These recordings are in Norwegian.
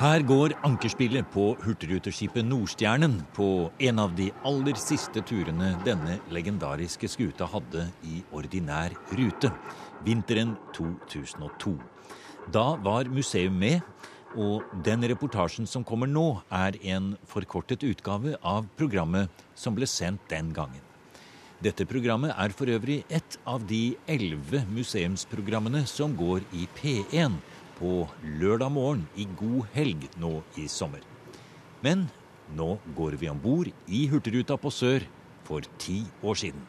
Her går ankerspillet på hurtigruteskipet Nordstjernen på en av de aller siste turene denne legendariske skuta hadde i ordinær rute, vinteren 2002. Da var museum med, og den reportasjen som kommer nå, er en forkortet utgave av programmet som ble sendt den gangen. Dette programmet er for øvrig et av de elleve museumsprogrammene som går i P1 på lørdag morgen i god helg nå i sommer. Men nå går vi om bord i Hurtigruta på Sør for ti år siden.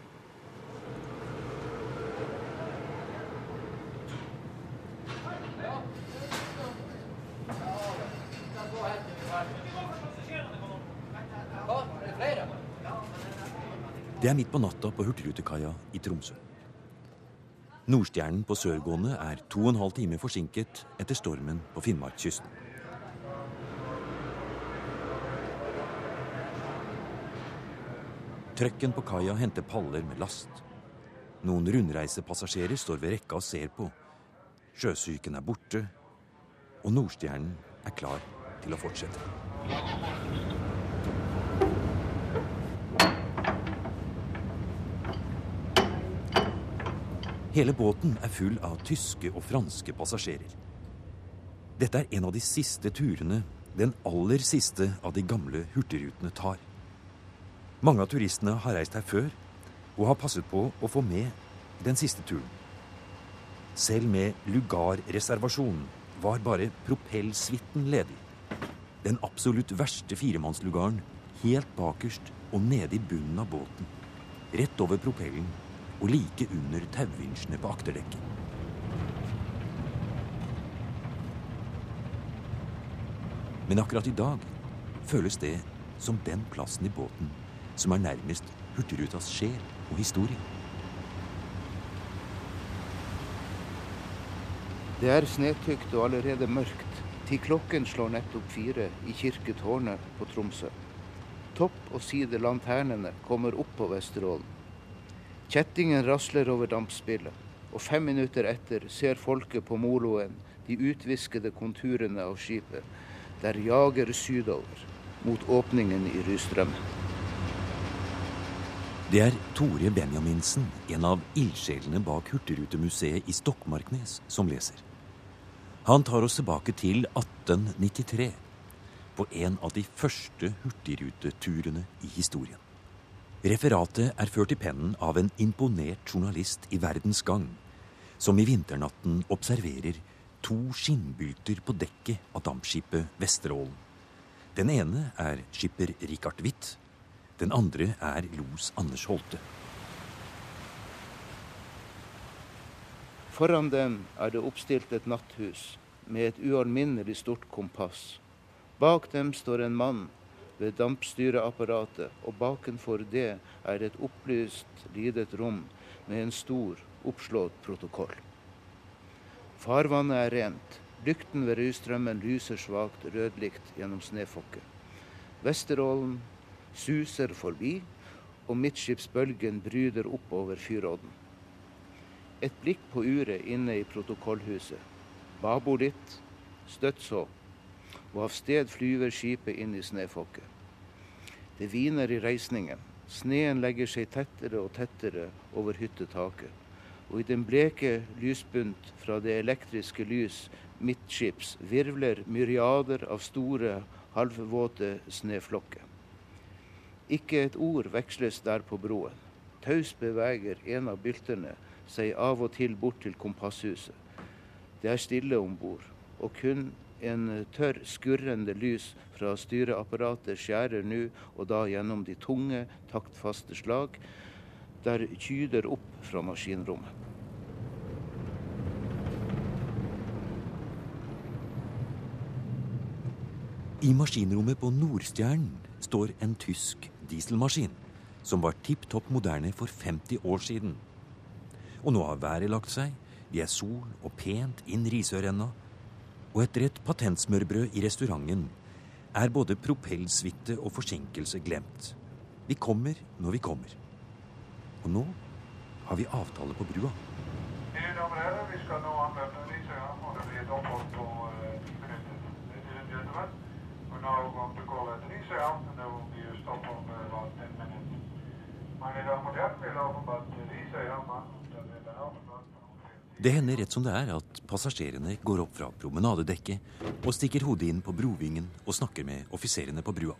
Det er midt på natta på Hurtigrutekaia i Tromsø. Nordstjernen på sørgående er to og en halv time forsinket etter stormen på Finnmarkskysten. Trøkken på kaia henter paller med last. Noen rundreisepassasjerer står ved rekka og ser på. Sjøsyken er borte, og Nordstjernen er klar til å fortsette. Hele båten er full av tyske og franske passasjerer. Dette er en av de siste turene, den aller siste av de gamle hurtigrutene tar. Mange av turistene har reist her før og har passet på å få med den siste turen. Selv med lugarreservasjon var bare propellsuiten ledig. Den absolutt verste firemannslugaren helt bakerst og nede i bunnen av båten. Rett over propellen og like under tauvinsjene på akterdekket. Men akkurat i dag føles det som den plassen i båten som er nærmest Hurtigrutas sjel og historie. Det er snøtykt og allerede mørkt til klokken slår nettopp fire i kirketårnet på Tromsø. Topp- og side lanternene kommer opp på Vesterålen. Kjettingen rasler over dampspillet, og fem minutter etter ser folket på moloen de utviskede konturene av skipet, der jager sydover mot åpningen i Rystrømmen. Det er Tore Benjaminsen, en av ildsjelene bak Hurtigrutemuseet i Stokmarknes, som leser. Han tar oss tilbake til 1893, på en av de første hurtigruteturene i historien. Referatet er ført i pennen av en imponert journalist i Verdens Gang, som i vinternatten observerer to skinnbylter på dekket av dampskipet Vesterålen. Den ene er skipper Richard Witt. Den andre er los Anders Holte. Foran dem er det oppstilt et natthus med et ualminnelig stort kompass. Bak dem står en mann ved dampstyreapparatet, og bakenfor det er et opplyst, lidet rom med en stor, oppslått protokoll. Farvannet er rent. Lykten ved Røystrømmen lyser svakt rødlikt gjennom snøfokket. Vesterålen suser forbi, og midtskipsbølgen bryder oppover fyrodden. Et blikk på uret inne i protokollhuset. Babo litt, støtt så, og av sted flyver skipet inn i snøfokket. Det hviner i reisningen. Sneen legger seg tettere og tettere over hyttetaket. Og i den bleke lysbunt fra det elektriske lys midtskips virvler myriader av store, halvvåte snøflokker. Ikke et ord veksles der på broen. Taus beveger en av byltene seg av og til bort til kompasshuset. Det er stille om bord, og kun en tørr, skurrende lys fra styreapparatet skjærer nå og da gjennom de tunge, taktfaste slag der kyder opp fra maskinrommet. I maskinrommet på Nordstjernen står en tysk dieselmaskin som var tipp topp moderne for 50 år siden. Og nå har været lagt seg, det er sol og pent inn Risørenna, og etter et patentsmørbrød i restauranten er både propellsuite og forsinkelse glemt. Vi kommer når vi kommer. Og nå har vi avtale på brua. Mine damer og herrer, vi skal nå anløpe Risøya, og det blir et opphold på eh, ti minutter. Ladies and gentlemen, Det hender rett som det er at passasjerene går opp fra promenadedekket og stikker hodet inn på brovingen og snakker med offiserene på brua.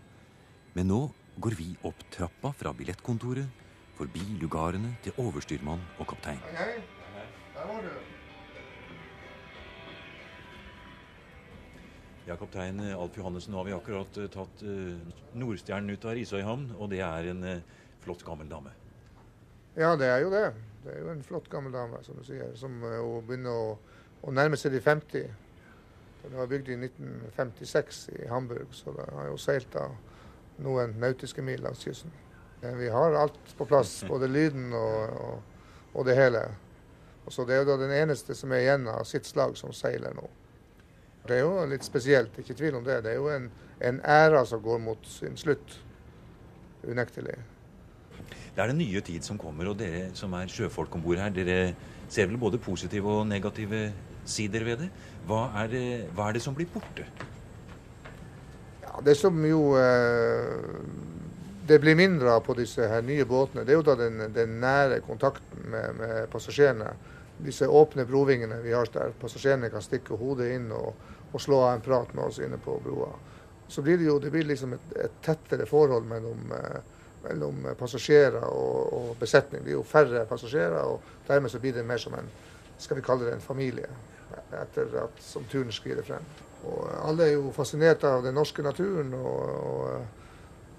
Men nå går vi opp trappa fra billettkontoret, forbi lugarene til overstyrmann og kaptein. Hei, hei. Der var du. Ja, kaptein Alf Johannessen, nå har vi akkurat uh, tatt uh, Nordstjernen ut av Risøyhamn, og det er en uh, flott, gammel dame. Ja, det er jo det. Det er jo en flott gammel dame, som du sier, som uh, begynner å, å, nærme seg de 50. Den var bygd i 1956 i Hamburg, så det har jo seilt av noen nautiske mil langs kysten. Vi har alt på plass, både lyden og, og, og det hele. Og så Det er jo da den eneste som er igjen av sitt slag som seiler nå. Det er jo litt spesielt, ikke tvil om det. Det er jo en, en æra som går mot sin slutt, unektelig. Det er den nye tid som kommer, og dere som er sjøfolk om bord her, dere ser vel både positive og negative sider ved det. Hva er det, hva er det som blir borte? Ja, Det som jo eh, det blir mindre av på disse her nye båtene, det er jo da den, den nære kontakten med, med, passasjerene. Disse åpne brovingene vi har der passasjerene kan stikke hodet inn og, og slå av en prat med oss inne på broa. Så blir det jo det blir liksom et, et tettere forhold mellom eh, mellom passasjerer og, og, besetning. Det er jo færre passasjerer, og dermed så blir det mer som en skal vi kalle det en familie etter at som turen skrider frem. Og alle er jo fascinert av den norske naturen og, og,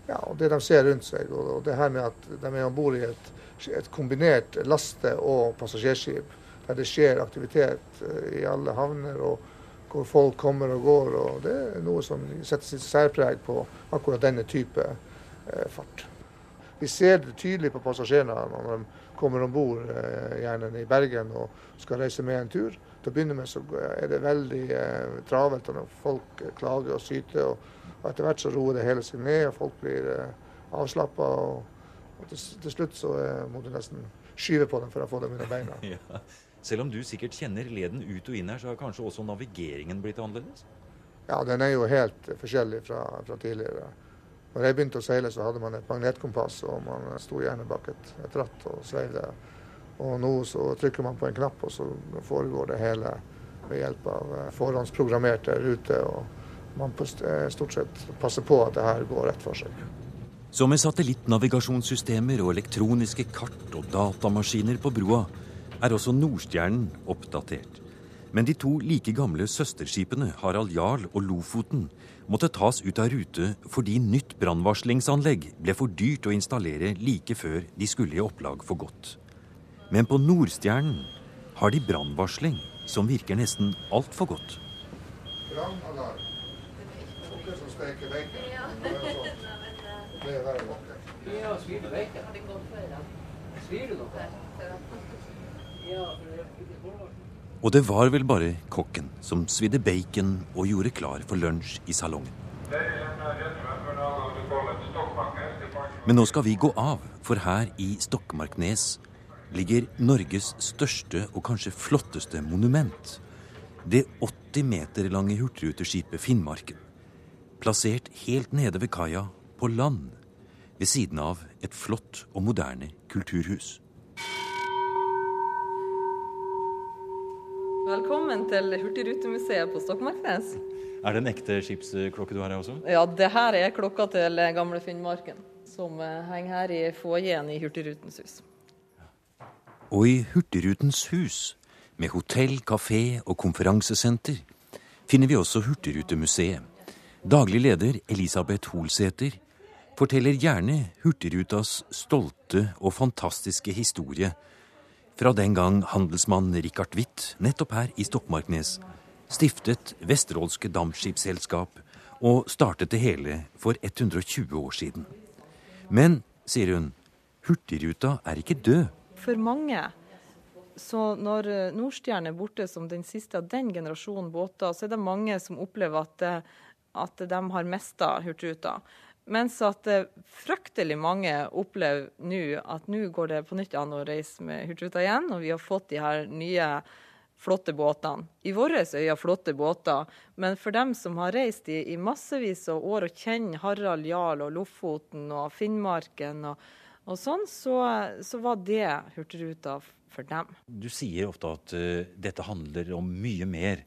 ja, og det de ser rundt seg. Og, det her med at de er om bord i et, et, kombinert laste- og passasjerskip der det skjer aktivitet eh, i alle havner. og hvor folk kommer og går. og Det er noe som setter sitt særpreg på akkurat denne type eh, fart. Vi ser det tydelig på passasjerene når de kommer om bord, eh, gjerne i Bergen, og skal reise med en tur. Til å begynne med så er det veldig eh, travelt, når folk klager og syter. Og etter hvert så roer det hele seg ned, og folk blir eh, avslappa. Og, og til, til, slutt så eh, må du nesten skyve på dem for å få dem under beina. ja. Selv om du sikkert kjenner leden ut og inn her, så har kanskje også navigeringen blitt annerledes? Ja, den er jo helt forskjellig fra, fra tidligere. Når jeg begynte å seile, så hadde man et magnetkompass, og man sto gjerne bak et, et ratt og sveiv det. Og nå så trykker man på en knapp, og så foregår det hele ved hjelp av eh, forhåndsprogrammerte ruter. Og man eh, stort sett passer på at det her går rett for seg. Så med satellittnavigasjonssystemer og elektroniske kart og datamaskiner på broa, er også Nordstjernen oppdatert. Men de to like gamle søsterskipene Harald Jarl og Lofoten måtte tas ut av rute fordi nytt brannvarslingsanlegg ble for dyrt å installere like før de skulle i opplag for godt. Men på Nordstjernen har de brannvarsling som virker nesten altfor godt. Brannalarm. Dere som steker bacon. Ja, svir du bacon? Svir du noe? Ja, og det var vel bare kokken som svidde bacon og gjorde klar for lunsj i salongen. Men nå skal vi gå av, for her i Stokmarknes ligger Norges største og kanskje flotteste monument. Det 80 meter lange hurtigruteskipet Finnmarken. Plassert helt nede ved kaia, på land, ved siden av et flott og moderne kulturhus. Velkommen til Hurtigrutemuseet på Stokmarknes. Er det en ekte skipsklokke du har her også? Ja, det her er klokka til gamle Finnmarken, som eh, henger her i foajeen i Hurtigrutens hus. Og i Hurtigrutens hus, med hotell, kafé og konferansesenter, finner vi også Hurtigrutemuseet. Daglig leder Elisabeth Holsæter forteller gjerne Hurtigrutas stolte og fantastiske historie fra den gang handelsmann Richard Witt, nettopp her i Stokmarknes, stiftet Vesterålske Dampskipsselskap og startet det hele for 120 år siden. Men, sier hun, Hurtigruta er ikke død. For mange, så når Nordstjerne er borte som den siste av den generasjonen båter, så er det mange som opplever at, at de har mista Hurtigruta. Mens at eh, fryktelig mange opplever nå at nå går det på nytt an å reise med Hurtigruta igjen, og vi har fått de her nye flotte båtene. I våre øyne flotte båter, men for dem som har reist i, i massevis av år og kjenner Harald Jarl og Lofoten og Finnmarken og, og sånn, så, så, var det Hurtigruta for dem. Du sier ofte at uh, dette handler om mye mer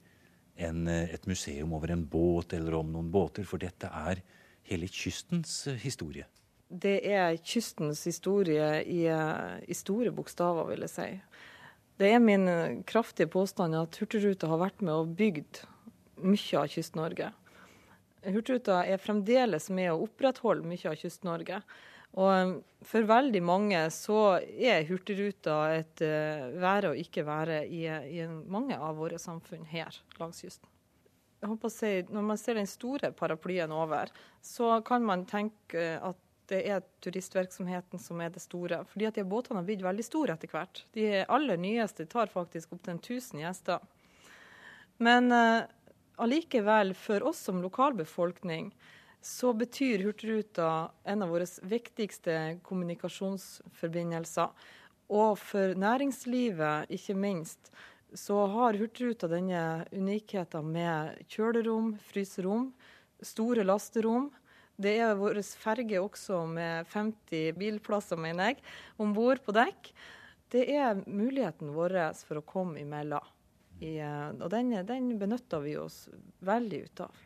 enn uh, et museum over en båt eller om noen båter, for dette er hele kystens uh, historie. Det er kystens historie i, i store bokstaver, vil jeg si. Det er min kraftige påstand at Hurtigruta har vært med og bygd mye av Kyst-Norge. Hurtigruta er fremdeles med å opprettholde mye av Kyst-Norge. Og for veldig mange så er Hurtigruta et være og ikke være i, i, mange av våre samfunn her langs kysten. Si, Når man ser den store paraplyen over, så kan man tenke at det er turistvirksomheten som er det store. Fordi at de båtene har blitt veldig store etter hvert. De aller nyeste tar faktisk opptil 1000 gjester. Men uh, allikevel, for oss som lokalbefolkning, så betyr Hurtigruta en av våre viktigste kommunikasjonsforbindelser. Og for næringslivet, ikke minst, så har Hurtigruta denne unikheten med kjølerom, fryserom, store lasterom. Det er vår ferge også med 50 bilplasser, mener jeg, om bord på dekk. Det er muligheten vår for å komme imellom. I, eh, og den, den benytter vi oss veldig ut av.